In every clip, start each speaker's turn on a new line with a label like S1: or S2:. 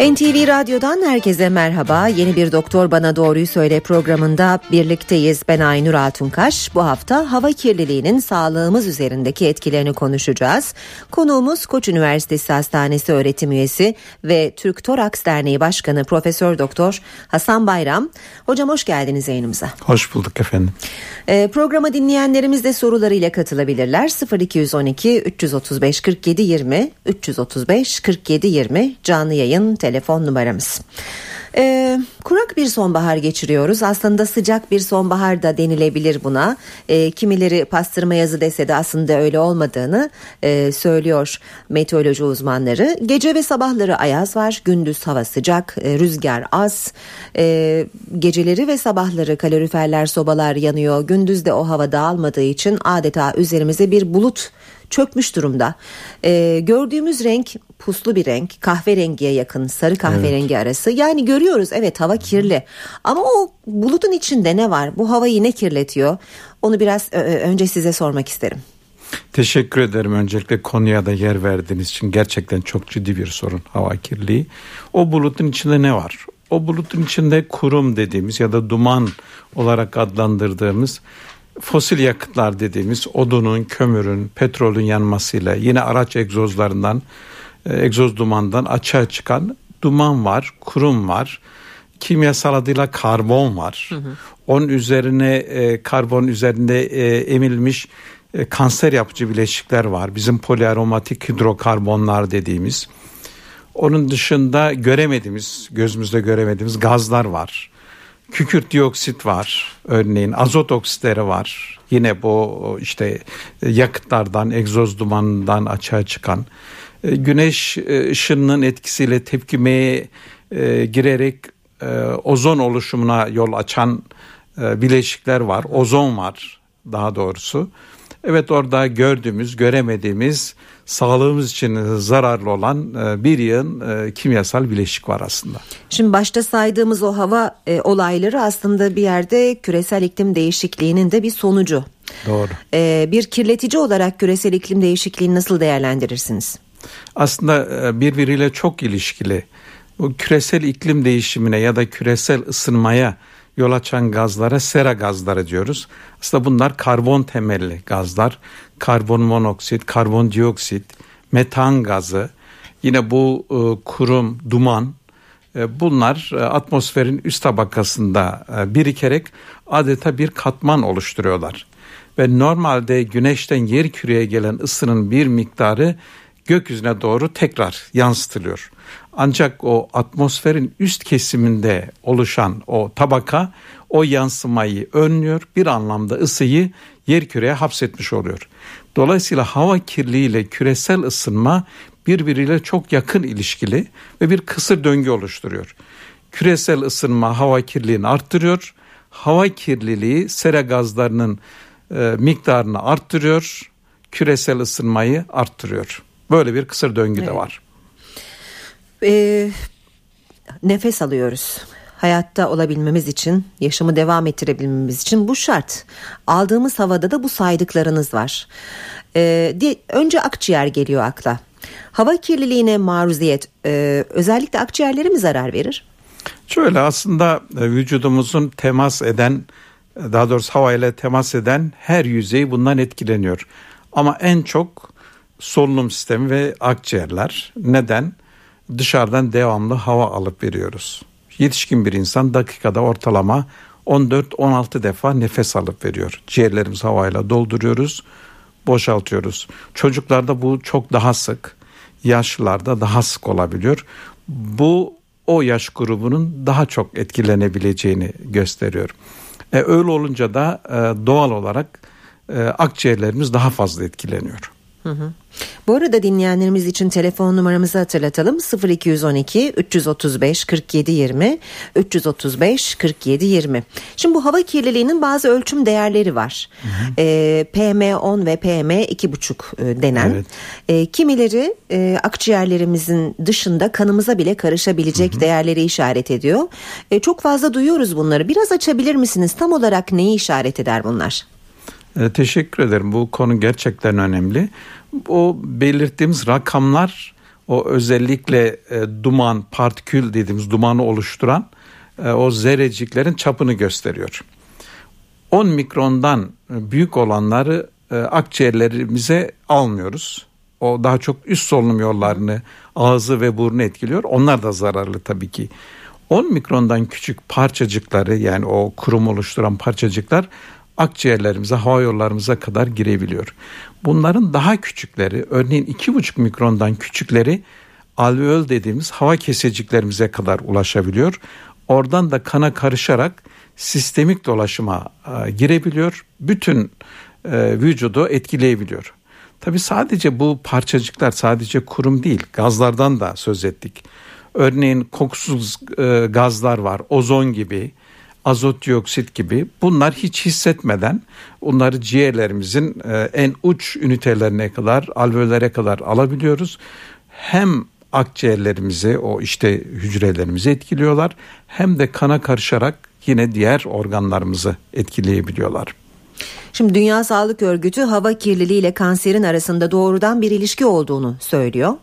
S1: NTV Radyo'dan herkese merhaba. Yeni bir Doktor Bana Doğruyu Söyle programında birlikteyiz. Ben Aynur Altunkaş. Bu hafta hava kirliliğinin sağlığımız üzerindeki etkilerini konuşacağız. Konuğumuz Koç Üniversitesi Hastanesi öğretim üyesi ve Türk Toraks Derneği Başkanı Profesör Doktor Hasan Bayram. Hocam hoş geldiniz yayınımıza.
S2: Hoş bulduk efendim.
S1: Ee, programa dinleyenlerimiz de sorularıyla katılabilirler. 0212 335 47 20 335 47 20 canlı yayın telefon numaramız. Ee, kurak bir sonbahar geçiriyoruz. Aslında sıcak bir sonbahar da denilebilir buna. Ee, kimileri pastırma yazı dese de aslında öyle olmadığını e, söylüyor meteoroloji uzmanları. Gece ve sabahları ayaz var, gündüz hava sıcak, e, rüzgar az. E, geceleri ve sabahları kaloriferler, sobalar yanıyor. Gündüz de o hava dağılmadığı için adeta üzerimize bir bulut çökmüş durumda. Ee, gördüğümüz renk puslu bir renk, kahverengiye yakın, sarı kahverengi evet. arası. Yani görüyoruz evet hava kirli. Ama o bulutun içinde ne var? Bu havayı ne kirletiyor? Onu biraz önce size sormak isterim.
S2: Teşekkür ederim öncelikle konuya da yer verdiğiniz için gerçekten çok ciddi bir sorun hava kirliliği. O bulutun içinde ne var? O bulutun içinde kurum dediğimiz ya da duman olarak adlandırdığımız fosil yakıtlar dediğimiz odunun, kömürün, petrolün yanmasıyla yine araç egzozlarından, e, egzoz dumandan açığa çıkan duman var, kurum var. Kimyasal adıyla karbon var. Hı hı. Onun üzerine e, karbon üzerinde e, emilmiş e, kanser yapıcı bileşikler var. Bizim poliaromatik hidrokarbonlar dediğimiz. Onun dışında göremediğimiz, gözümüzde göremediğimiz gazlar var. Kükürt dioksit var örneğin azot oksitleri var. Yine bu işte yakıtlardan egzoz dumanından açığa çıkan e, güneş e, ışınının etkisiyle tepkimeye e, girerek ozon oluşumuna yol açan bileşikler var. Ozon var daha doğrusu. Evet orada gördüğümüz, göremediğimiz sağlığımız için zararlı olan e, bir yığın e, kimyasal bileşik var aslında.
S1: Şimdi başta saydığımız o hava e, olayları aslında bir yerde küresel iklim değişikliğinin de bir sonucu.
S2: Doğru.
S1: bir kirletici olarak küresel iklim değişikliğini nasıl değerlendirirsiniz?
S2: Aslında birbiriyle çok ilişkili. Bu küresel iklim değişimine ya da küresel ısınmaya yol açan gazlara sera gazları diyoruz. Aslında bunlar karbon temelli gazlar. Karbon monoksit, karbon dioksit, metan gazı, yine bu e, kurum, duman e, bunlar e, atmosferin üst tabakasında e, birikerek adeta bir katman oluşturuyorlar. Ve normalde güneşten yer küreye gelen ısının bir miktarı gökyüzüne doğru tekrar yansıtılıyor. Ancak o atmosferin üst kesiminde oluşan o tabaka o yansımayı önlüyor. Bir anlamda ısıyı yer küreye hapsetmiş oluyor. Dolayısıyla hava kirliliği ile küresel ısınma birbiriyle çok yakın ilişkili ve bir kısır döngü oluşturuyor. Küresel ısınma hava kirliliğini arttırıyor. Hava kirliliği sera gazlarının e, miktarını arttırıyor. Küresel ısınmayı arttırıyor. Böyle bir kısır döngü evet. de var.
S1: Ee, nefes alıyoruz. Hayatta olabilmemiz için, yaşamı devam ettirebilmemiz için bu şart. Aldığımız havada da bu saydıklarınız var. Ee, önce akciğer geliyor akla. Hava kirliliğine maruziyet e, özellikle akciğerlere mi zarar verir?
S2: Şöyle aslında e, vücudumuzun temas eden daha doğrusu havayla temas eden her yüzey bundan etkileniyor. Ama en çok solunum sistemi ve akciğerler. Neden? Dışarıdan devamlı hava alıp veriyoruz. Yetişkin bir insan dakikada ortalama 14-16 defa nefes alıp veriyor. Ciğerlerimizi havayla dolduruyoruz, boşaltıyoruz. Çocuklarda bu çok daha sık, yaşlılarda daha sık olabiliyor. Bu o yaş grubunun daha çok etkilenebileceğini gösteriyor. E, öyle olunca da e, doğal olarak e, akciğerlerimiz daha fazla etkileniyor. Hı
S1: hı. Bu arada dinleyenlerimiz için telefon numaramızı hatırlatalım 0212 335 47 20 335 47 20. Şimdi bu hava kirliliğinin bazı ölçüm değerleri var. Hı hı. E, PM10 ve PM2,5 e, denen. Evet. E, kimileri e, akciğerlerimizin dışında kanımıza bile karışabilecek hı hı. değerleri işaret ediyor. E, çok fazla duyuyoruz bunları. Biraz açabilir misiniz? Tam olarak neyi işaret eder bunlar?
S2: E, teşekkür ederim. Bu konu gerçekten önemli. O belirttiğimiz rakamlar o özellikle e, duman, partikül dediğimiz dumanı oluşturan e, o zerreciklerin çapını gösteriyor. 10 mikrondan büyük olanları e, akciğerlerimize almıyoruz. O daha çok üst solunum yollarını, ağzı ve burnu etkiliyor. Onlar da zararlı tabii ki. 10 mikrondan küçük parçacıkları yani o kurum oluşturan parçacıklar akciğerlerimize, hava yollarımıza kadar girebiliyor. Bunların daha küçükleri, örneğin 2,5 mikrondan küçükleri alveol dediğimiz hava keseciklerimize kadar ulaşabiliyor. Oradan da kana karışarak sistemik dolaşıma e, girebiliyor. Bütün e, vücudu etkileyebiliyor. Tabi sadece bu parçacıklar sadece kurum değil gazlardan da söz ettik. Örneğin kokusuz e, gazlar var ozon gibi azot dioksit gibi bunlar hiç hissetmeden bunları ciğerlerimizin e, en uç ünitelerine kadar alveolere kadar alabiliyoruz. Hem akciğerlerimizi o işte hücrelerimizi etkiliyorlar hem de kana karışarak yine diğer organlarımızı etkileyebiliyorlar.
S1: Şimdi Dünya Sağlık Örgütü hava kirliliği ile kanserin arasında doğrudan bir ilişki olduğunu söylüyor.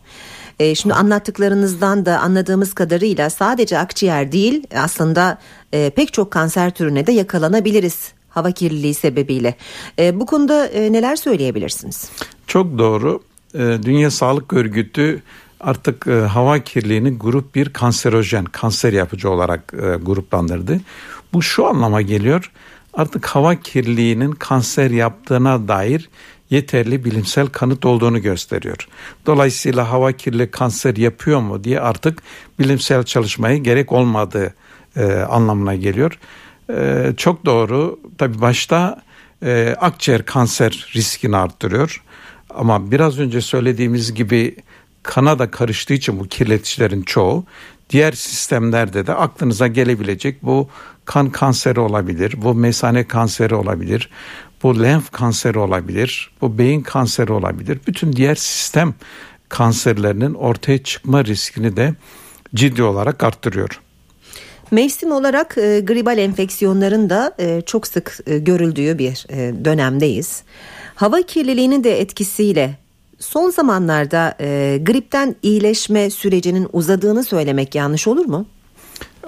S1: E, şimdi anlattıklarınızdan da anladığımız kadarıyla sadece akciğer değil aslında e, pek çok kanser türüne de yakalanabiliriz hava kirliliği sebebiyle. E, bu konuda e, neler söyleyebilirsiniz?
S2: Çok doğru. E, Dünya Sağlık Örgütü artık e, hava kirliliğini grup bir kanserojen, kanser yapıcı olarak e, gruplandırdı. Bu şu anlama geliyor. Artık hava kirliliğinin kanser yaptığına dair yeterli bilimsel kanıt olduğunu gösteriyor. Dolayısıyla hava kirli kanser yapıyor mu diye artık bilimsel çalışmaya gerek olmadığı e, anlamına geliyor. E, çok doğru. Tabi başta e, akciğer kanser riskini arttırıyor. Ama biraz önce söylediğimiz gibi kana da karıştığı için bu kirleticilerin çoğu diğer sistemlerde de aklınıza gelebilecek bu kan kanseri olabilir, bu mesane kanseri olabilir, bu lenf kanseri olabilir, bu beyin kanseri olabilir. Bütün diğer sistem kanserlerinin ortaya çıkma riskini de ciddi olarak arttırıyor.
S1: Mevsim olarak e, gribal enfeksiyonların da e, çok sık e, görüldüğü bir e, dönemdeyiz. Hava kirliliğinin de etkisiyle son zamanlarda e, gripten iyileşme sürecinin uzadığını söylemek yanlış olur mu?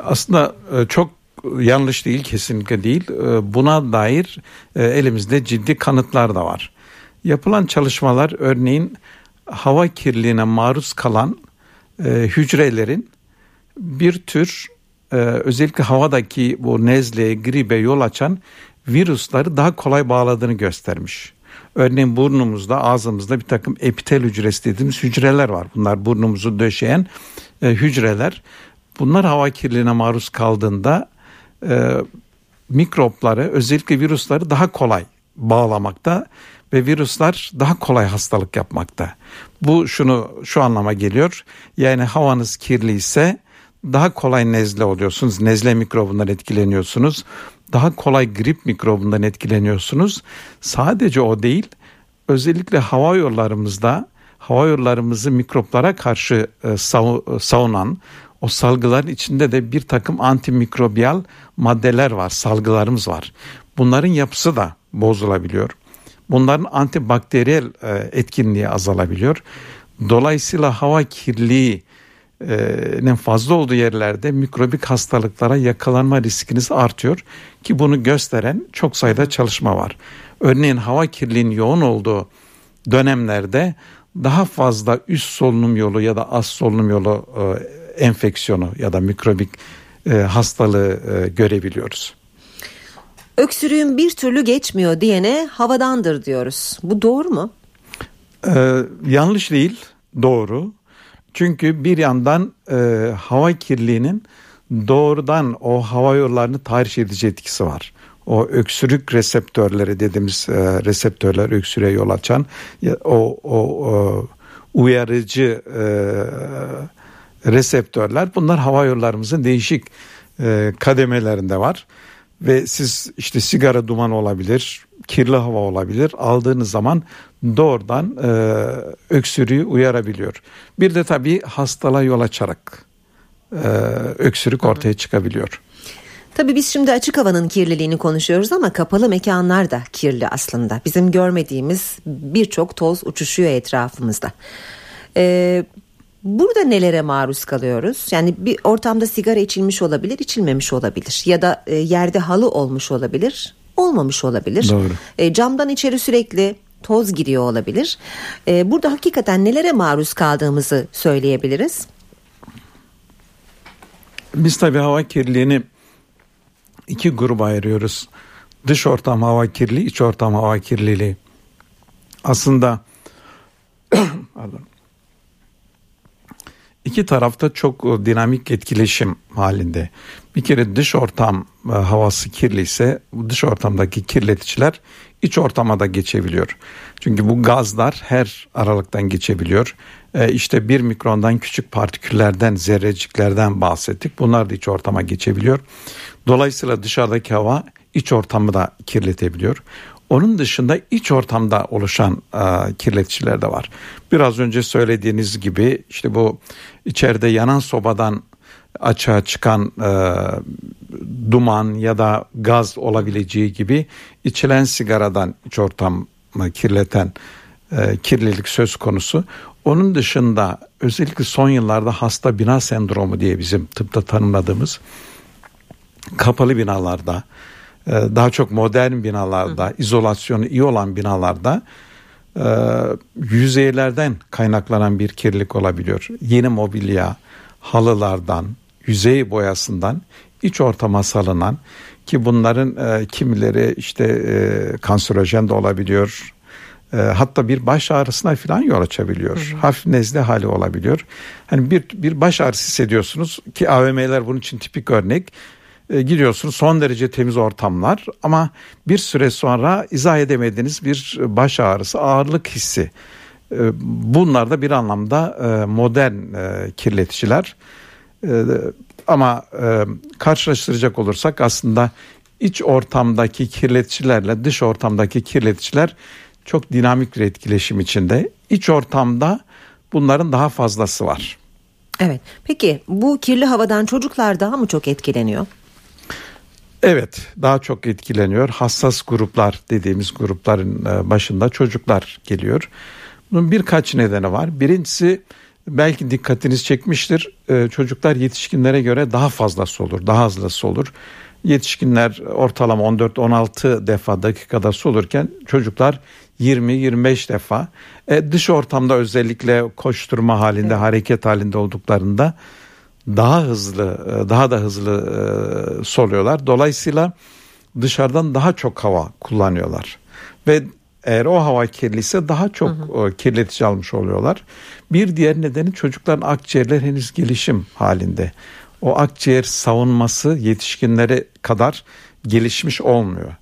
S2: Aslında e, çok yanlış değil kesinlikle değil. E, buna dair e, elimizde ciddi kanıtlar da var. Yapılan çalışmalar örneğin hava kirliliğine maruz kalan e, hücrelerin bir tür özellikle havadaki bu nezleye, gribe yol açan virüsleri daha kolay bağladığını göstermiş. Örneğin burnumuzda, ağzımızda bir takım epitel hücresi dediğimiz hücreler var. Bunlar burnumuzu döşeyen hücreler. Bunlar hava kirliliğine maruz kaldığında e, mikropları özellikle virüsleri daha kolay bağlamakta ve virüsler daha kolay hastalık yapmakta. Bu şunu şu anlama geliyor. Yani havanız kirli ise daha kolay nezle oluyorsunuz. Nezle mikrobundan etkileniyorsunuz. Daha kolay grip mikrobundan etkileniyorsunuz. Sadece o değil. Özellikle hava yollarımızda hava yollarımızı mikroplara karşı e, savunan o salgıların içinde de bir takım antimikrobiyal maddeler var, salgılarımız var. Bunların yapısı da bozulabiliyor. Bunların antibakteriyel e, etkinliği azalabiliyor. Dolayısıyla hava kirliliğinin fazla olduğu yerlerde mikrobik hastalıklara yakalanma riskiniz artıyor ki bunu gösteren çok sayıda çalışma var. Örneğin hava kirliliğinin yoğun olduğu dönemlerde daha fazla üst solunum yolu ya da az solunum yolu e, enfeksiyonu ya da mikrobik e, hastalığı e, görebiliyoruz.
S1: Öksürüğün bir türlü geçmiyor diyene havadandır diyoruz. Bu doğru mu?
S2: Ee, yanlış değil, doğru. Çünkü bir yandan e, hava kirliliğinin doğrudan o hava yollarını tahriş edici etkisi var. O öksürük reseptörleri dediğimiz e, reseptörler öksürüğe yol açan o, o, o uyarıcı e, reseptörler bunlar hava yollarımızın değişik e, kademelerinde var ve siz işte sigara dumanı olabilir, kirli hava olabilir. Aldığınız zaman doğrudan e, öksürüğü uyarabiliyor. Bir de tabii hastalığa yol açarak e, öksürük ortaya çıkabiliyor.
S1: Tabii biz şimdi açık havanın kirliliğini konuşuyoruz ama kapalı mekanlar da kirli aslında. Bizim görmediğimiz birçok toz uçuşuyor etrafımızda. Ee, burada nelere maruz kalıyoruz? Yani bir ortamda sigara içilmiş olabilir, içilmemiş olabilir. Ya da e, yerde halı olmuş olabilir, olmamış olabilir.
S2: Doğru.
S1: E, camdan içeri sürekli toz giriyor olabilir. E, burada hakikaten nelere maruz kaldığımızı söyleyebiliriz.
S2: Biz tabii hava kirliliğini iki gruba ayırıyoruz. Dış ortam hava kirliliği, iç ortam hava kirliliği. Aslında pardon. İki tarafta çok e, dinamik etkileşim halinde. Bir kere dış ortam e, havası kirliyse dış ortamdaki kirleticiler iç ortama da geçebiliyor. Çünkü bu gazlar her aralıktan geçebiliyor. E, işte bir mikrondan küçük partiküllerden, zerreciklerden bahsettik. Bunlar da iç ortama geçebiliyor. Dolayısıyla dışarıdaki hava iç ortamı da kirletebiliyor. Onun dışında iç ortamda oluşan e, kirleticiler de var. Biraz önce söylediğiniz gibi işte bu içeride yanan sobadan açığa çıkan e, duman ya da gaz olabileceği gibi içilen sigaradan iç ortamı kirleten e, kirlilik söz konusu. Onun dışında özellikle son yıllarda hasta bina sendromu diye bizim tıpta tanımladığımız kapalı binalarda daha çok modern binalarda Hı. izolasyonu iyi olan binalarda e, yüzeylerden kaynaklanan bir kirlilik olabiliyor. Yeni mobilya, halılardan, yüzey boyasından iç ortama salınan ki bunların e, kimileri işte e, kanserojen de olabiliyor. E, hatta bir baş ağrısına falan yol açabiliyor. Hı hı. Hafif nezle hali olabiliyor. Hani bir bir baş ağrısı hissediyorsunuz ki AVM'ler bunun için tipik örnek. E, gidiyorsunuz son derece temiz ortamlar ama bir süre sonra izah edemediğiniz bir baş ağrısı, ağırlık hissi. E, bunlar da bir anlamda e, modern e, kirleticiler. E, ama e, karşılaştıracak olursak aslında iç ortamdaki kirleticilerle dış ortamdaki kirleticiler çok dinamik bir etkileşim içinde. İç ortamda bunların daha fazlası var.
S1: Evet. Peki bu kirli havadan çocuklar daha mı çok etkileniyor?
S2: Evet daha çok etkileniyor. Hassas gruplar dediğimiz grupların e, başında çocuklar geliyor. Bunun birkaç nedeni var. Birincisi belki dikkatiniz çekmiştir. E, çocuklar yetişkinlere göre daha fazlası olur, daha hızlısı olur. Yetişkinler ortalama 14-16 defa dakikada solurken çocuklar 20-25 defa. E, dış ortamda özellikle koşturma halinde, evet. hareket halinde olduklarında daha hızlı, e, daha da hızlı e, soluyorlar. Dolayısıyla dışarıdan daha çok hava kullanıyorlar. Ve eğer o hava kirliyse daha çok hı hı. E, kirletici almış oluyorlar. Bir diğer nedeni çocukların akciğerler henüz gelişim halinde. O akciğer savunması yetişkinlere kadar gelişmiş olmuyor.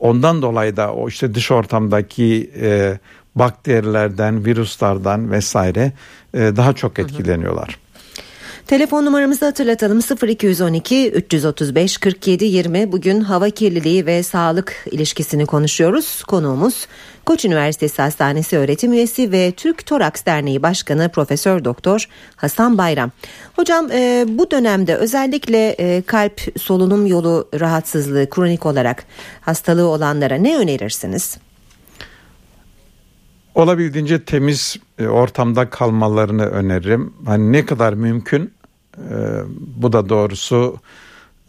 S2: Ondan dolayı da o işte dış ortamdaki e, bakterilerden, virüslerden vesaire e, daha çok etkileniyorlar. Hı hı.
S1: Telefon numaramızı hatırlatalım 0212 335 47 20 bugün hava kirliliği ve sağlık ilişkisini konuşuyoruz. Konuğumuz Koç Üniversitesi Hastanesi öğretim üyesi ve Türk Toraks Derneği Başkanı Profesör Doktor Hasan Bayram. Hocam e, bu dönemde özellikle e, kalp solunum yolu rahatsızlığı kronik olarak hastalığı olanlara ne önerirsiniz?
S2: Olabildiğince temiz e, ortamda kalmalarını öneririm. Hani ne kadar mümkün bu da doğrusu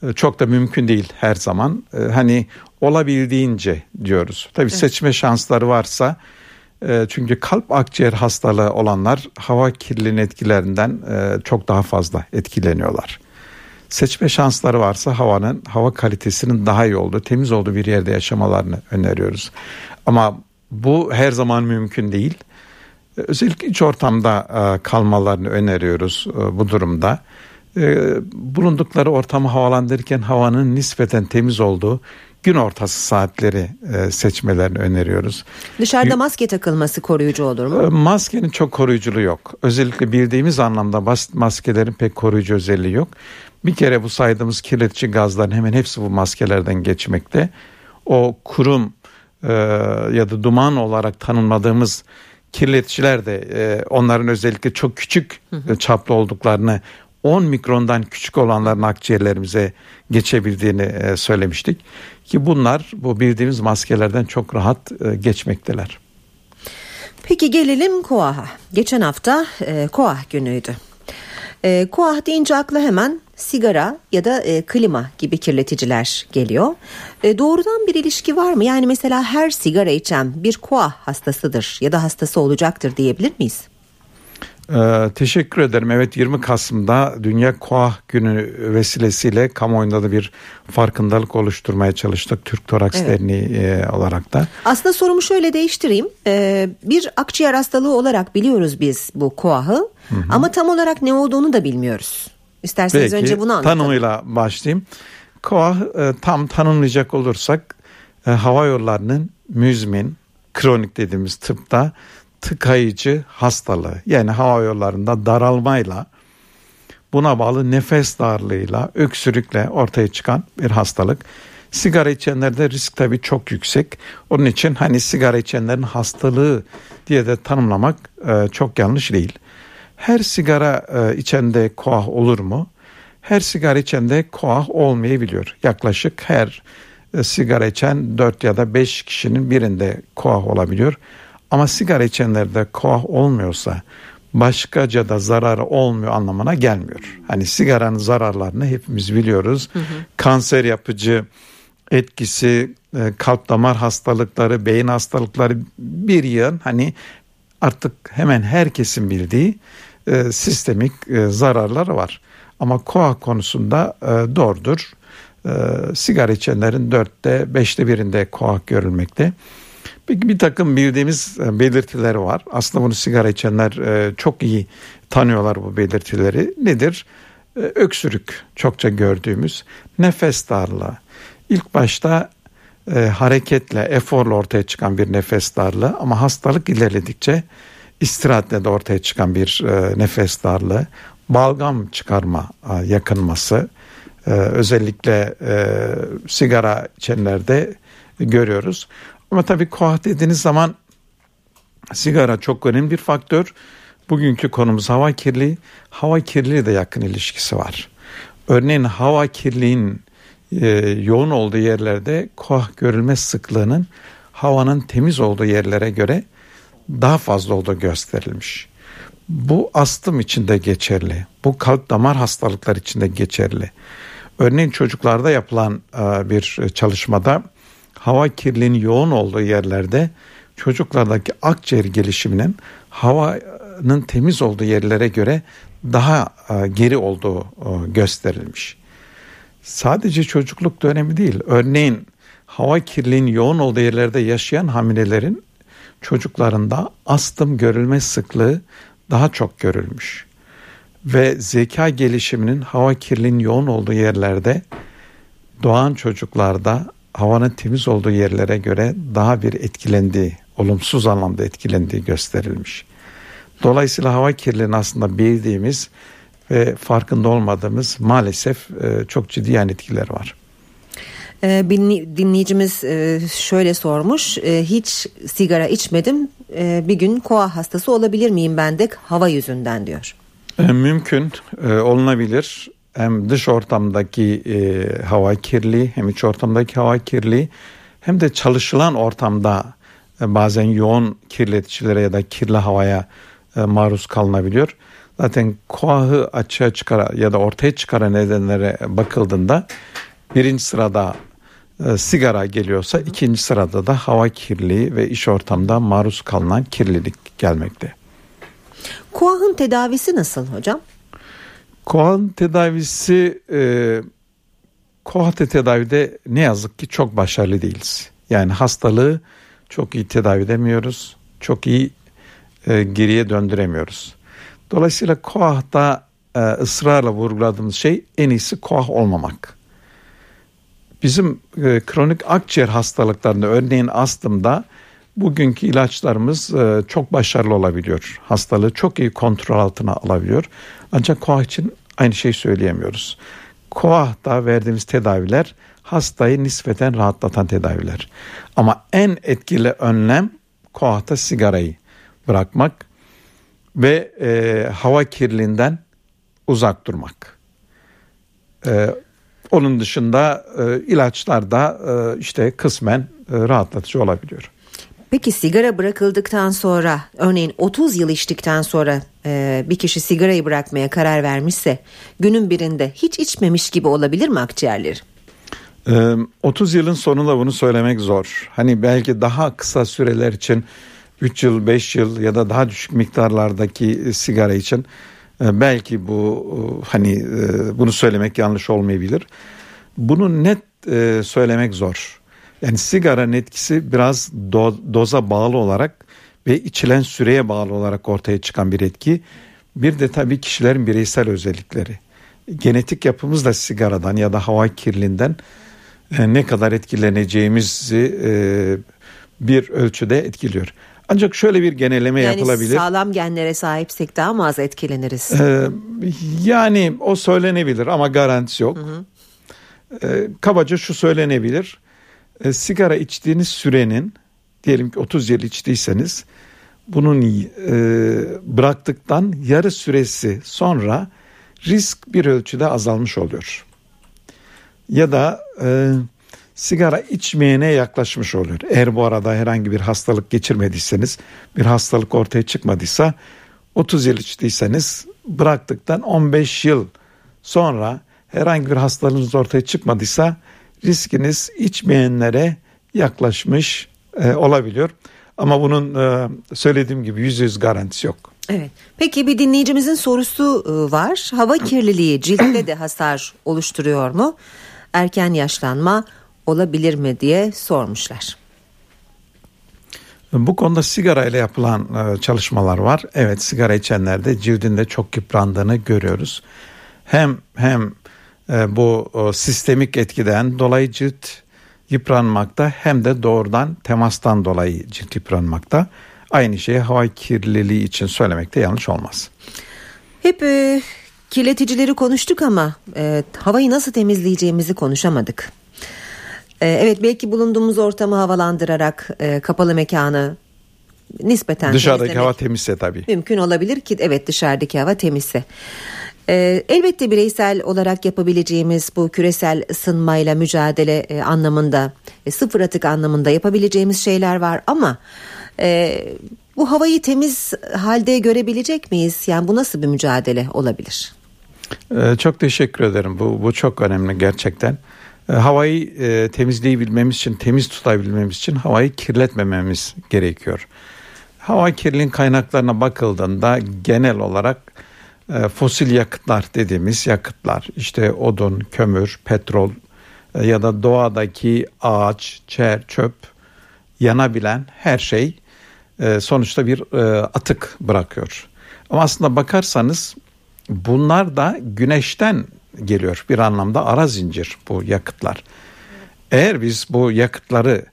S2: e, çok da mümkün değil her zaman. E, hani olabildiğince diyoruz. Tabii evet. seçme şansları varsa e, çünkü kalp akciğer hastalığı olanlar hava kirliliğinin etkilerinden e, çok daha fazla etkileniyorlar. Seçme şansları varsa havanın hava kalitesinin daha iyi olduğu, temiz olduğu bir yerde yaşamalarını öneriyoruz. Ama bu her zaman mümkün değil. Özellikle iç ortamda kalmalarını öneriyoruz bu durumda. E, bulundukları ortamı havalandırırken havanın nispeten temiz olduğu gün ortası saatleri seçmelerini öneriyoruz.
S1: Dışarıda maske takılması koruyucu olur mu?
S2: Maskenin çok koruyuculuğu yok. Özellikle bildiğimiz anlamda basit maskelerin pek koruyucu özelliği yok. Bir kere bu saydığımız kirletici gazların hemen hepsi bu maskelerden geçmekte. O kurum ya da duman olarak tanımladığımız kirleticiler de e, onların özellikle çok küçük hı hı. çaplı olduklarını 10 mikrondan küçük olanların akciğerlerimize geçebildiğini e, söylemiştik. Ki bunlar bu bildiğimiz maskelerden çok rahat e, geçmekteler.
S1: Peki gelelim KOAH'a. Geçen hafta e, KOAH günüydü. E, KOAH deyince akla hemen sigara ya da e, klima gibi kirleticiler geliyor. E, doğrudan bir ilişki var mı? Yani mesela her sigara içen bir KOAH hastasıdır ya da hastası olacaktır diyebilir miyiz?
S2: Ee, teşekkür ederim. Evet 20 Kasım'da Dünya Koah Günü vesilesiyle kamuoyunda da bir farkındalık oluşturmaya çalıştık. Türk Toraks evet. Derneği e, olarak da.
S1: Aslında sorumu şöyle değiştireyim. Ee, bir akciğer hastalığı olarak biliyoruz biz bu koahı ama tam olarak ne olduğunu da bilmiyoruz. İsterseniz Peki, önce bunu anlatalım.
S2: tanımıyla başlayayım. Koah e, tam tanımlayacak olursak e, hava yollarının müzmin, kronik dediğimiz tıpta tıkayıcı hastalığı yani hava yollarında daralmayla buna bağlı nefes darlığıyla öksürükle ortaya çıkan bir hastalık. Sigara içenlerde risk tabii çok yüksek. Onun için hani sigara içenlerin hastalığı diye de tanımlamak e, çok yanlış değil. Her sigara e, içende koah olur mu? Her sigara içende koah olmayabiliyor. Yaklaşık her e, sigara içen 4 ya da 5 kişinin birinde koah olabiliyor. Ama sigara içenlerde koah olmuyorsa başkaca da zararı olmuyor anlamına gelmiyor. Hani sigaranın zararlarını hepimiz biliyoruz. Hı hı. Kanser yapıcı etkisi, e, kalp damar hastalıkları, beyin hastalıkları bir yığın hani artık hemen herkesin bildiği e, sistemik e, zararları var. Ama koa konusunda doğrudur. Sigara içenlerin dörtte beşte birinde koa görülmekte. Bir, bir takım bildiğimiz e, belirtileri var. Aslında bunu sigara içenler e, çok iyi tanıyorlar bu belirtileri. Nedir? E, öksürük çokça gördüğümüz nefes darlığı. İlk başta e, hareketle, eforla ortaya çıkan bir nefes darlığı ama hastalık ilerledikçe istirahatle de ortaya çıkan bir e, nefes darlığı, balgam çıkarma e, yakınması, e, özellikle e, sigara içenlerde görüyoruz. Ama tabii koah dediğiniz zaman sigara çok önemli bir faktör. Bugünkü konumuz hava kirliliği. Hava kirliliği de yakın ilişkisi var. Örneğin hava kirliliğin e, yoğun olduğu yerlerde koah görülme sıklığının havanın temiz olduğu yerlere göre daha fazla olduğu gösterilmiş. Bu astım için de geçerli. Bu kalp damar hastalıklar için de geçerli. Örneğin çocuklarda yapılan e, bir çalışmada hava kirliliğinin yoğun olduğu yerlerde çocuklardaki akciğer gelişiminin havanın temiz olduğu yerlere göre daha e, geri olduğu e, gösterilmiş. Sadece çocukluk dönemi değil. Örneğin hava kirliliğinin yoğun olduğu yerlerde yaşayan hamilelerin çocuklarında astım görülme sıklığı daha çok görülmüş. Ve zeka gelişiminin hava kirliliğinin yoğun olduğu yerlerde doğan çocuklarda havanın temiz olduğu yerlere göre daha bir etkilendiği, olumsuz anlamda etkilendiği gösterilmiş. Dolayısıyla hava kirliliğinin aslında bildiğimiz ve farkında olmadığımız maalesef e, çok ciddi yan etkiler var.
S1: E, dinleyicimiz e, şöyle sormuş hiç sigara içmedim bir gün koa hastası olabilir miyim ben de hava yüzünden diyor.
S2: Mümkün olunabilir hem dış ortamdaki e, hava kirli hem iç ortamdaki hava kirli hem de çalışılan ortamda e, bazen yoğun kirleticilere ya da kirli havaya e, maruz kalınabiliyor. Zaten koahı açığa çıkara ya da ortaya çıkaran nedenlere bakıldığında birinci sırada e, sigara geliyorsa ikinci sırada da hava kirliliği ve iş ortamda maruz kalınan kirlilik gelmekte.
S1: Koahın tedavisi nasıl hocam?
S2: Kohan tedavisi e, KOHAT tedavide ne yazık ki çok başarılı değiliz. Yani hastalığı çok iyi tedavi edemiyoruz. Çok iyi e, geriye döndüremiyoruz. Dolayısıyla KOHAT'ta e, ısrarla vurguladığımız şey en iyisi KOHAT olmamak. Bizim e, kronik akciğer hastalıklarında örneğin astımda bugünkü ilaçlarımız e, çok başarılı olabiliyor. Hastalığı çok iyi kontrol altına alabiliyor. Ancak KOAH için aynı şey söyleyemiyoruz. KOAH'ta verdiğimiz tedaviler hastayı nispeten rahatlatan tedaviler. Ama en etkili önlem KOAH'ta sigarayı bırakmak ve e, hava kirliliğinden uzak durmak. Ee, onun dışında e, ilaçlar da e, işte kısmen e, rahatlatıcı olabiliyor.
S1: Peki sigara bırakıldıktan sonra örneğin 30 yıl içtikten sonra e, bir kişi sigarayı bırakmaya karar vermişse günün birinde hiç içmemiş gibi olabilir mi akciğerleri?
S2: 30 yılın sonunda bunu söylemek zor. Hani belki daha kısa süreler için 3 yıl 5 yıl ya da daha düşük miktarlardaki sigara için belki bu hani bunu söylemek yanlış olmayabilir. Bunu net söylemek zor. Yani sigaranın etkisi biraz do, doza bağlı olarak ve içilen süreye bağlı olarak ortaya çıkan bir etki. Bir de tabii kişilerin bireysel özellikleri. Genetik yapımız da sigaradan ya da hava kirliliğinden e, ne kadar etkileneceğimizi e, bir ölçüde etkiliyor. Ancak şöyle bir geneleme
S1: yani
S2: yapılabilir.
S1: sağlam genlere sahipsek daha mı az etkileniriz?
S2: Ee, yani o söylenebilir ama garantisi yok. Hı hı. Ee, kabaca şu söylenebilir. Ee, sigara içtiğiniz sürenin diyelim ki 30 yıl içtiyseniz bunun e, bıraktıktan yarı süresi sonra risk bir ölçüde azalmış oluyor. Ya da e, sigara içmeyene yaklaşmış oluyor. Eğer bu arada herhangi bir hastalık geçirmediyseniz, bir hastalık ortaya çıkmadıysa 30 yıl içtiyseniz bıraktıktan 15 yıl sonra herhangi bir hastalığınız ortaya çıkmadıysa riskiniz içmeyenlere yaklaşmış e, olabiliyor. Ama bunun e, söylediğim gibi yüz yüz garantisi yok.
S1: Evet. Peki bir dinleyicimizin sorusu e, var. Hava kirliliği ciltte de hasar oluşturuyor mu? Erken yaşlanma olabilir mi diye sormuşlar.
S2: Bu konuda sigara ile yapılan e, çalışmalar var. Evet sigara içenlerde cildinde çok yıprandığını görüyoruz. Hem hem bu sistemik etkiden dolayı cilt yıpranmakta hem de doğrudan temastan dolayı cilt yıpranmakta. Aynı şeyi hava kirliliği için söylemekte yanlış olmaz.
S1: Hep e, kirleticileri konuştuk ama e, havayı nasıl temizleyeceğimizi konuşamadık. E, evet belki bulunduğumuz ortamı havalandırarak e, kapalı mekanı nispeten
S2: dışarıdaki hava temizse tabii.
S1: Mümkün olabilir ki evet dışarıdaki hava temizse. Ee, elbette bireysel olarak yapabileceğimiz bu küresel ısınmayla mücadele e, anlamında, e, sıfır atık anlamında yapabileceğimiz şeyler var ama e, bu havayı temiz halde görebilecek miyiz? Yani bu nasıl bir mücadele olabilir?
S2: Ee, çok teşekkür ederim. Bu, bu çok önemli gerçekten. Ee, havayı e, temizleyebilmemiz için, temiz tutabilmemiz için havayı kirletmememiz gerekiyor. Hava kirliliğin kaynaklarına bakıldığında genel olarak fosil yakıtlar dediğimiz yakıtlar işte odun, kömür, petrol e, ya da doğadaki ağaç, çer, çöp yanabilen her şey e, sonuçta bir atık bırakıyor. Ama aslında bakarsanız bunlar da güneşten geliyor bir anlamda ara zincir bu yakıtlar. Eğer biz bu yakıtları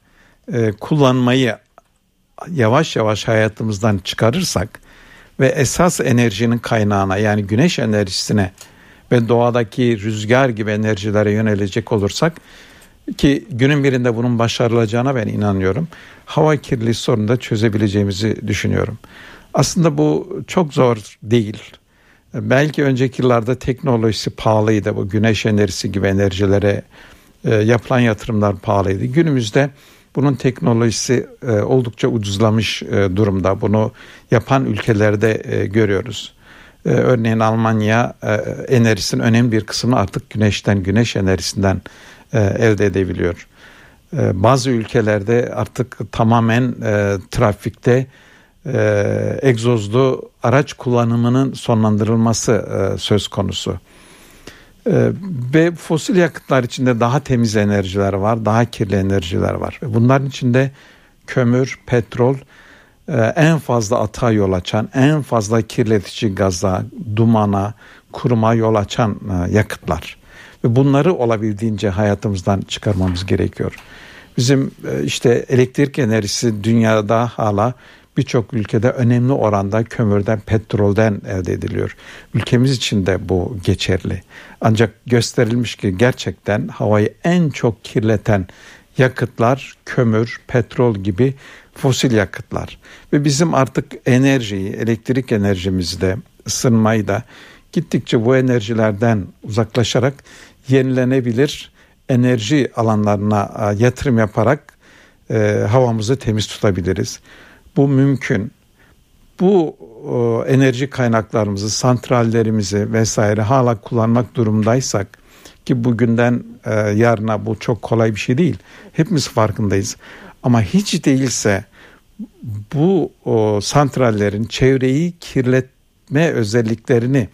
S2: kullanmayı yavaş yavaş hayatımızdan çıkarırsak ve esas enerjinin kaynağına yani güneş enerjisine ve doğadaki rüzgar gibi enerjilere yönelecek olursak ki günün birinde bunun başarılacağına ben inanıyorum. Hava kirliliği sorunu da çözebileceğimizi düşünüyorum. Aslında bu çok zor değil. Belki önceki yıllarda teknolojisi pahalıydı. Bu güneş enerjisi gibi enerjilere e, yapılan yatırımlar pahalıydı. Günümüzde bunun teknolojisi e, oldukça ucuzlamış e, durumda. Bunu yapan ülkelerde e, görüyoruz. Örneğin Almanya e, enerjisinin önemli bir kısmını artık güneşten, güneş enerjisinden elde edebiliyor. Bazı ülkelerde artık tamamen trafikte egzozlu araç kullanımının sonlandırılması söz konusu. Ee, ve fosil yakıtlar içinde daha temiz enerjiler var, daha kirli enerjiler var. Bunların içinde kömür, petrol e, en fazla ata yol açan, en fazla kirletici gaza, dumana, kuruma yol açan e, yakıtlar. Ve bunları olabildiğince hayatımızdan çıkarmamız gerekiyor. Bizim e, işte elektrik enerjisi dünyada hala birçok ülkede önemli oranda kömürden, petrolden elde ediliyor. Ülkemiz için de bu geçerli. Ancak gösterilmiş ki gerçekten havayı en çok kirleten yakıtlar kömür, petrol gibi fosil yakıtlar. Ve bizim artık enerjiyi, elektrik enerjimizde, ısınmayı da gittikçe bu enerjilerden uzaklaşarak yenilenebilir enerji alanlarına yatırım yaparak e, havamızı temiz tutabiliriz. Bu mümkün. Bu e, enerji kaynaklarımızı, santrallerimizi vesaire hala kullanmak durumdaysak ki bugünden e, yarına bu çok kolay bir şey değil. Hepimiz farkındayız. Ama hiç değilse bu o, santrallerin çevreyi kirletme özelliklerini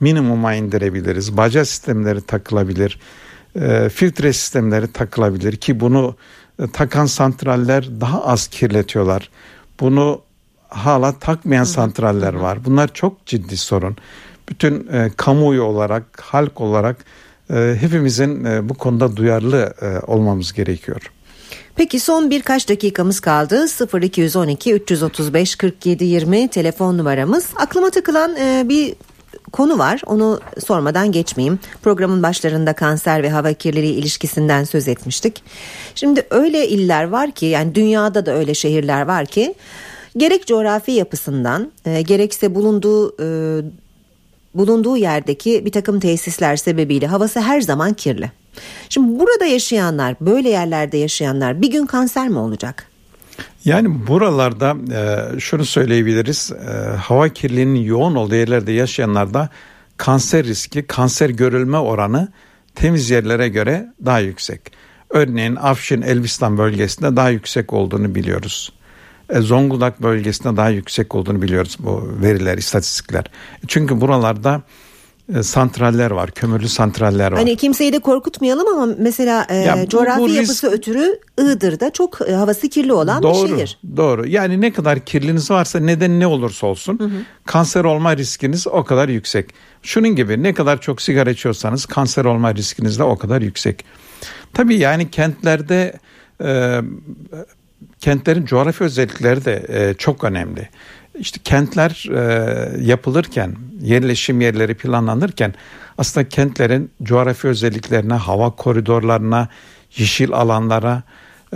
S2: minimuma indirebiliriz. Baca sistemleri takılabilir, e, filtre sistemleri takılabilir ki bunu e, takan santraller daha az kirletiyorlar. Bunu hala takmayan santraller var. Bunlar çok ciddi sorun. Bütün e, kamuoyu olarak, halk olarak e, hepimizin e, bu konuda duyarlı e, olmamız gerekiyor.
S1: Peki son birkaç dakikamız kaldı. 0212 335 47 20 telefon numaramız. Aklıma takılan e, bir konu var. Onu sormadan geçmeyeyim. Programın başlarında kanser ve hava kirliliği ilişkisinden söz etmiştik. Şimdi öyle iller var ki yani dünyada da öyle şehirler var ki gerek coğrafi yapısından e, gerekse bulunduğu e, bulunduğu yerdeki bir takım tesisler sebebiyle havası her zaman kirli. Şimdi burada yaşayanlar, böyle yerlerde yaşayanlar bir gün kanser mi olacak?
S2: Yani buralarda e, şunu söyleyebiliriz. E, hava kirliliğinin yoğun olduğu yerlerde yaşayanlarda kanser riski, kanser görülme oranı temiz yerlere göre daha yüksek. Örneğin Afşin, Elbistan bölgesinde daha yüksek olduğunu biliyoruz. E, Zonguldak bölgesinde daha yüksek olduğunu biliyoruz bu veriler, istatistikler. Çünkü buralarda santraller var, kömürlü santraller var.
S1: Hani kimseyi de korkutmayalım ama mesela e, ya bu, coğrafi bu risk... yapısı ötürü Iğdır'da çok e, havası kirli olan
S2: doğru,
S1: bir şehir.
S2: Doğru. Yani ne kadar kirliniz varsa neden ne olursa olsun hı hı. kanser olma riskiniz o kadar yüksek. Şunun gibi ne kadar çok sigara içiyorsanız kanser olma riskiniz de o kadar yüksek. Tabii yani kentlerde e, kentlerin coğrafi özellikleri de e, çok önemli. İşte kentler e, yapılırken, yerleşim yerleri planlanırken aslında kentlerin coğrafi özelliklerine, hava koridorlarına, yeşil alanlara,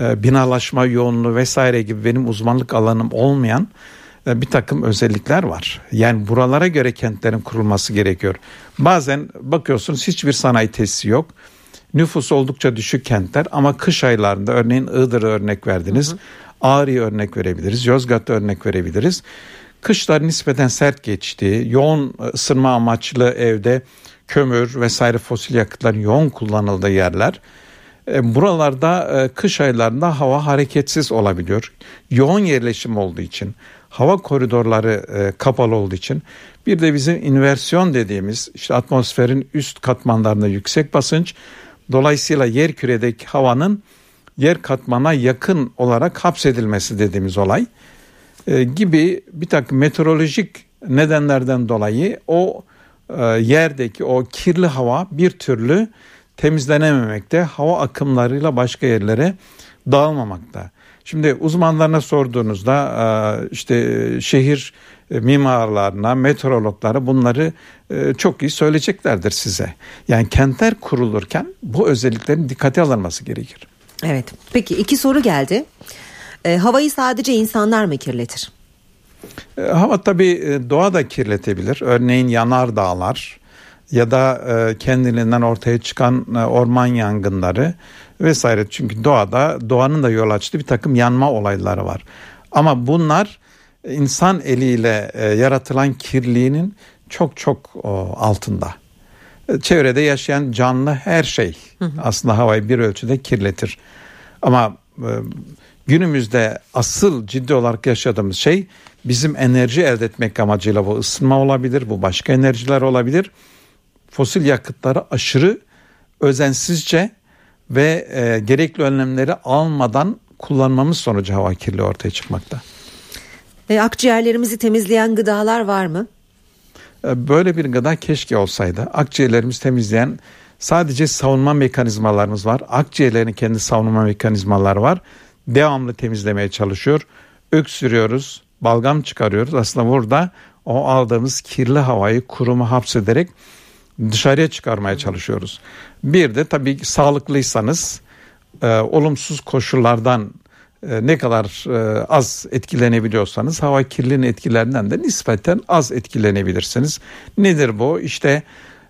S2: e, binalaşma yoğunluğu vesaire gibi benim uzmanlık alanım olmayan e, bir takım özellikler var. Yani buralara göre kentlerin kurulması gerekiyor. Bazen bakıyorsunuz hiçbir sanayi tesisi yok. Nüfus oldukça düşük kentler ama kış aylarında örneğin Iğdır'ı örnek verdiniz. Hı hı. Ağrı'ya örnek verebiliriz. Yozgat'ta örnek verebiliriz. Kışlar nispeten sert geçti. Yoğun ısınma amaçlı evde kömür vesaire fosil yakıtların yoğun kullanıldığı yerler. E, buralarda e, kış aylarında hava hareketsiz olabiliyor. Yoğun yerleşim olduğu için, hava koridorları e, kapalı olduğu için bir de bizim inversiyon dediğimiz işte atmosferin üst katmanlarında yüksek basınç dolayısıyla yer küredeki havanın yer katmana yakın olarak hapsedilmesi dediğimiz olay e, gibi bir takım meteorolojik nedenlerden dolayı o e, yerdeki o kirli hava bir türlü temizlenememekte, hava akımlarıyla başka yerlere dağılmamakta. Şimdi uzmanlarına sorduğunuzda e, işte şehir mimarlarına, meteorologlara bunları çok iyi söyleyeceklerdir size. Yani kentler kurulurken bu özelliklerin dikkate alınması gerekir.
S1: Evet. Peki iki soru geldi. E, havayı sadece insanlar mı kirletir?
S2: E, hava tabii e, doğa da kirletebilir. Örneğin yanar dağlar ya da e, kendiliğinden ortaya çıkan e, orman yangınları vesaire. Çünkü doğada doğanın da yol açtığı bir takım yanma olayları var. Ama bunlar insan eliyle e, yaratılan kirliliğinin çok çok o, altında çevrede yaşayan canlı her şey aslında havayı bir ölçüde kirletir. Ama e, günümüzde asıl ciddi olarak yaşadığımız şey bizim enerji elde etmek amacıyla bu ısınma olabilir, bu başka enerjiler olabilir. Fosil yakıtları aşırı özensizce ve e, gerekli önlemleri almadan kullanmamız sonucu hava kirliliği ortaya çıkmakta.
S1: E, akciğerlerimizi temizleyen gıdalar var mı?
S2: E, böyle bir gıda keşke olsaydı. Akciğerlerimizi temizleyen sadece savunma mekanizmalarımız var. Akciğerlerin kendi savunma mekanizmaları var. Devamlı temizlemeye çalışıyor. Öksürüyoruz, balgam çıkarıyoruz. Aslında burada o aldığımız kirli havayı kurumu hapsederek dışarıya çıkarmaya çalışıyoruz. Bir de tabii sağlıklıysanız e, olumsuz koşullardan ne kadar e, az etkilenebiliyorsanız hava kirliliğinin etkilerinden de nispeten az etkilenebilirsiniz. Nedir bu? İşte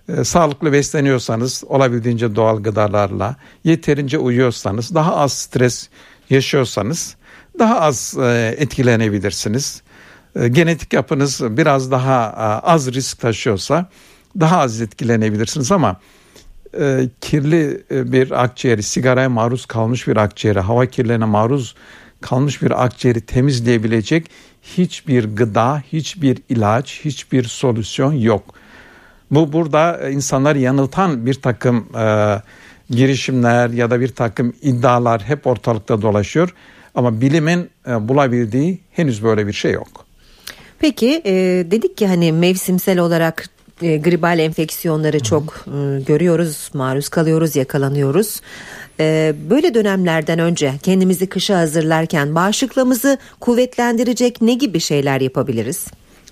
S2: e, sağlıklı besleniyorsanız olabildiğince doğal gıdalarla, yeterince uyuyorsanız, daha az stres yaşıyorsanız daha az e, etkilenebilirsiniz. Genetik yapınız biraz daha az risk taşıyorsa daha az etkilenebilirsiniz ama e, kirli e, bir akciğeri, sigaraya maruz kalmış bir akciğeri, hava kirlerine maruz kalmış bir akciğeri temizleyebilecek hiçbir gıda, hiçbir ilaç, hiçbir solüsyon yok. Bu burada insanlar yanıltan bir takım e, girişimler ya da bir takım iddialar hep ortalıkta dolaşıyor. Ama bilimin e, bulabildiği henüz böyle bir şey yok.
S1: Peki e, dedik ki hani mevsimsel olarak e, gribal enfeksiyonları çok e, görüyoruz, maruz kalıyoruz, yakalanıyoruz. E, böyle dönemlerden önce kendimizi kışa hazırlarken bağışıklığımızı kuvvetlendirecek ne gibi şeyler yapabiliriz?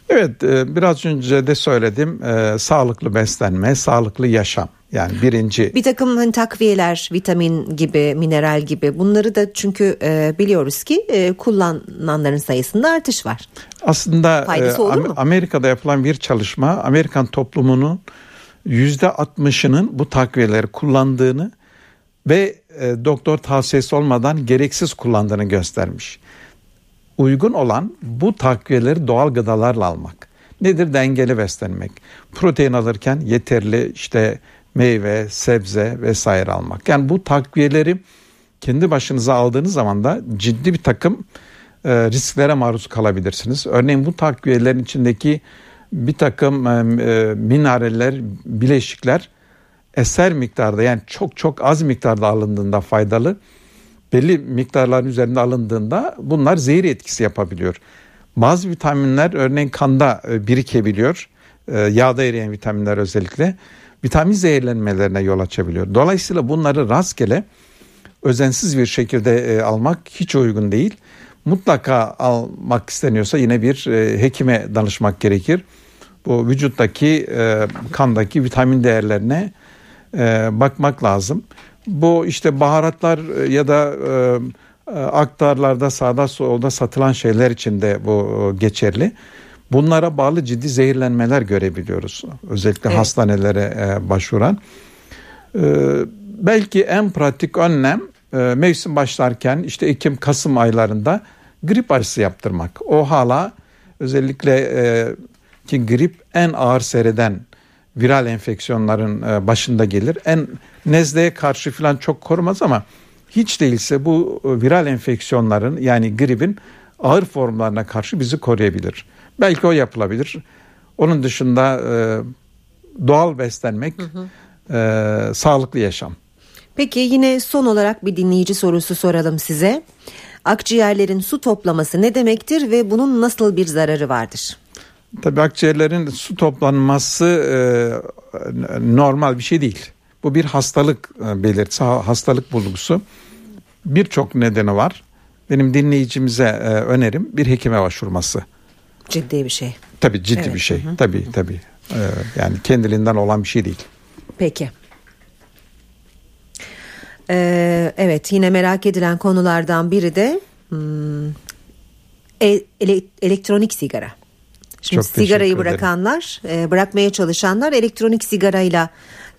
S2: Evet e, biraz önce de söyledim e, sağlıklı beslenme, sağlıklı yaşam. Yani birinci.
S1: Bir takım hani takviyeler, vitamin gibi, mineral gibi bunları da çünkü e, biliyoruz ki e, kullananların sayısında artış var.
S2: Aslında mu? Amerika'da yapılan bir çalışma Amerikan toplumunun yüzde 60'ının bu takviyeleri kullandığını ve e, doktor tavsiyesi olmadan gereksiz kullandığını göstermiş uygun olan bu takviyeleri doğal gıdalarla almak. Nedir? Dengeli beslenmek. Protein alırken yeterli işte meyve, sebze vesaire almak. Yani bu takviyeleri kendi başınıza aldığınız zaman da ciddi bir takım e, risklere maruz kalabilirsiniz. Örneğin bu takviyelerin içindeki bir takım e, e, mineraller, bileşikler eser miktarda yani çok çok az miktarda alındığında faydalı belli miktarların üzerinde alındığında bunlar zehir etkisi yapabiliyor. Bazı vitaminler örneğin kanda e, birikebiliyor. E, yağda eriyen vitaminler özellikle vitamin zehirlenmelerine yol açabiliyor. Dolayısıyla bunları rastgele özensiz bir şekilde e, almak hiç uygun değil. Mutlaka almak isteniyorsa yine bir hekime danışmak gerekir. Bu vücuttaki kandaki vitamin değerlerine bakmak lazım. Bu işte baharatlar e, ya da e, e, aktarlarda sağda solda satılan şeyler için de bu e, geçerli. Bunlara bağlı ciddi zehirlenmeler görebiliyoruz. Özellikle evet. hastanelere e, başvuran. E, belki en pratik önlem e, mevsim başlarken işte Ekim Kasım aylarında grip aşısı yaptırmak. O hala özellikle e, ki grip en ağır seyreden viral enfeksiyonların e, başında gelir. En nezleye karşı falan çok korumaz ama hiç değilse bu e, viral enfeksiyonların yani gripin ağır formlarına karşı bizi koruyabilir. Belki o yapılabilir. Onun dışında e, doğal beslenmek, hı hı. Sağlıklı yaşam.
S1: Peki yine son olarak bir dinleyici sorusu soralım size. Akciğerlerin su toplaması ne demektir ve bunun nasıl bir zararı vardır?
S2: Tabii akciğerlerin su toplanması e, normal bir şey değil. Bu bir hastalık e, belirtisi, hastalık bulgusu. Birçok nedeni var. Benim dinleyicimize e, önerim bir hekime başvurması.
S1: Ciddi bir şey.
S2: Tabii ciddi evet. bir şey. Hı. Tabii tabii. E, yani kendiliğinden olan bir şey değil.
S1: Peki. Ee, evet yine merak edilen konulardan biri de hmm, e, ele, elektronik sigara. Şimdi Çok sigarayı bırakanlar, e, bırakmaya çalışanlar elektronik sigarayla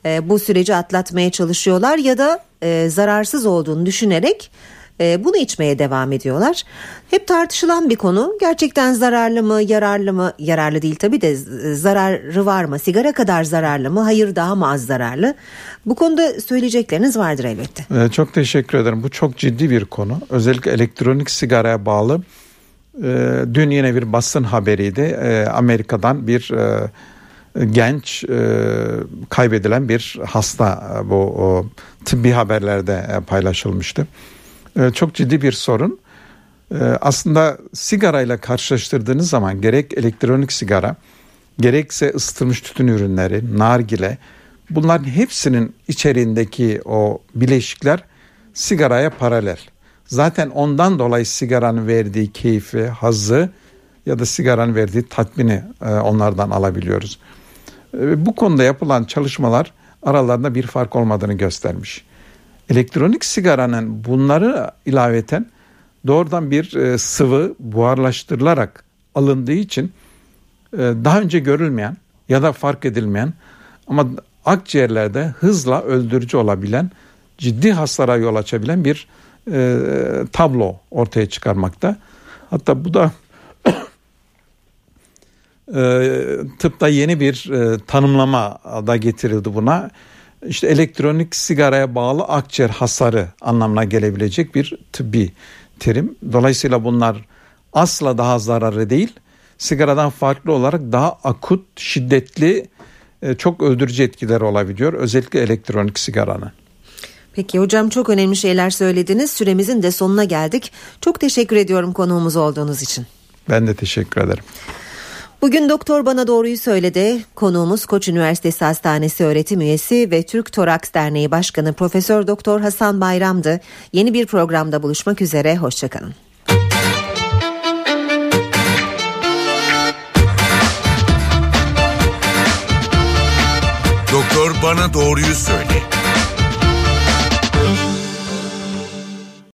S1: e, bu süreci atlatmaya çalışıyorlar ya da e, zararsız olduğunu düşünerek e, bunu içmeye devam ediyorlar. Hep tartışılan bir konu. Gerçekten zararlı mı, yararlı mı? Yararlı değil tabii de zararı var mı? Sigara kadar zararlı mı? Hayır daha mı az zararlı? Bu konuda söyleyecekleriniz vardır elbette.
S2: Ee, çok teşekkür ederim. Bu çok ciddi bir konu. Özellikle elektronik sigaraya bağlı. Ee, dün yine bir basın haberiydi. Ee, Amerika'dan bir e, genç e, kaybedilen bir hasta bu o, tıbbi haberlerde e, paylaşılmıştı. E, çok ciddi bir sorun. E, aslında sigarayla karşılaştırdığınız zaman gerek elektronik sigara gerekse ısıtılmış tütün ürünleri, nargile bunların hepsinin içeriğindeki o bileşikler sigaraya paralel. Zaten ondan dolayı sigaranın verdiği keyfi, hazzı ya da sigaranın verdiği tatmini e, onlardan alabiliyoruz. Ee, bu konuda yapılan çalışmalar aralarında bir fark olmadığını göstermiş. Elektronik sigaranın bunları ilaveten doğrudan bir e, sıvı buharlaştırılarak alındığı için e, daha önce görülmeyen ya da fark edilmeyen ama akciğerlerde hızla öldürücü olabilen ciddi hasara yol açabilen bir e, tablo ortaya çıkarmakta. Hatta bu da e, tıpta yeni bir e, tanımlama da getirildi buna. İşte elektronik sigaraya bağlı akciğer hasarı anlamına gelebilecek bir tıbbi terim. Dolayısıyla bunlar asla daha zararlı değil. Sigaradan farklı olarak daha akut, şiddetli, e, çok öldürücü etkileri olabiliyor. Özellikle elektronik sigaranın.
S1: Peki hocam çok önemli şeyler söylediniz. Süremizin de sonuna geldik. Çok teşekkür ediyorum konuğumuz olduğunuz için.
S2: Ben de teşekkür ederim.
S1: Bugün doktor bana doğruyu söyledi. Konuğumuz Koç Üniversitesi Hastanesi öğretim üyesi ve Türk Toraks Derneği Başkanı Profesör Doktor Hasan Bayram'dı. Yeni bir programda buluşmak üzere. Hoşçakalın.
S3: Doktor bana doğruyu söyle.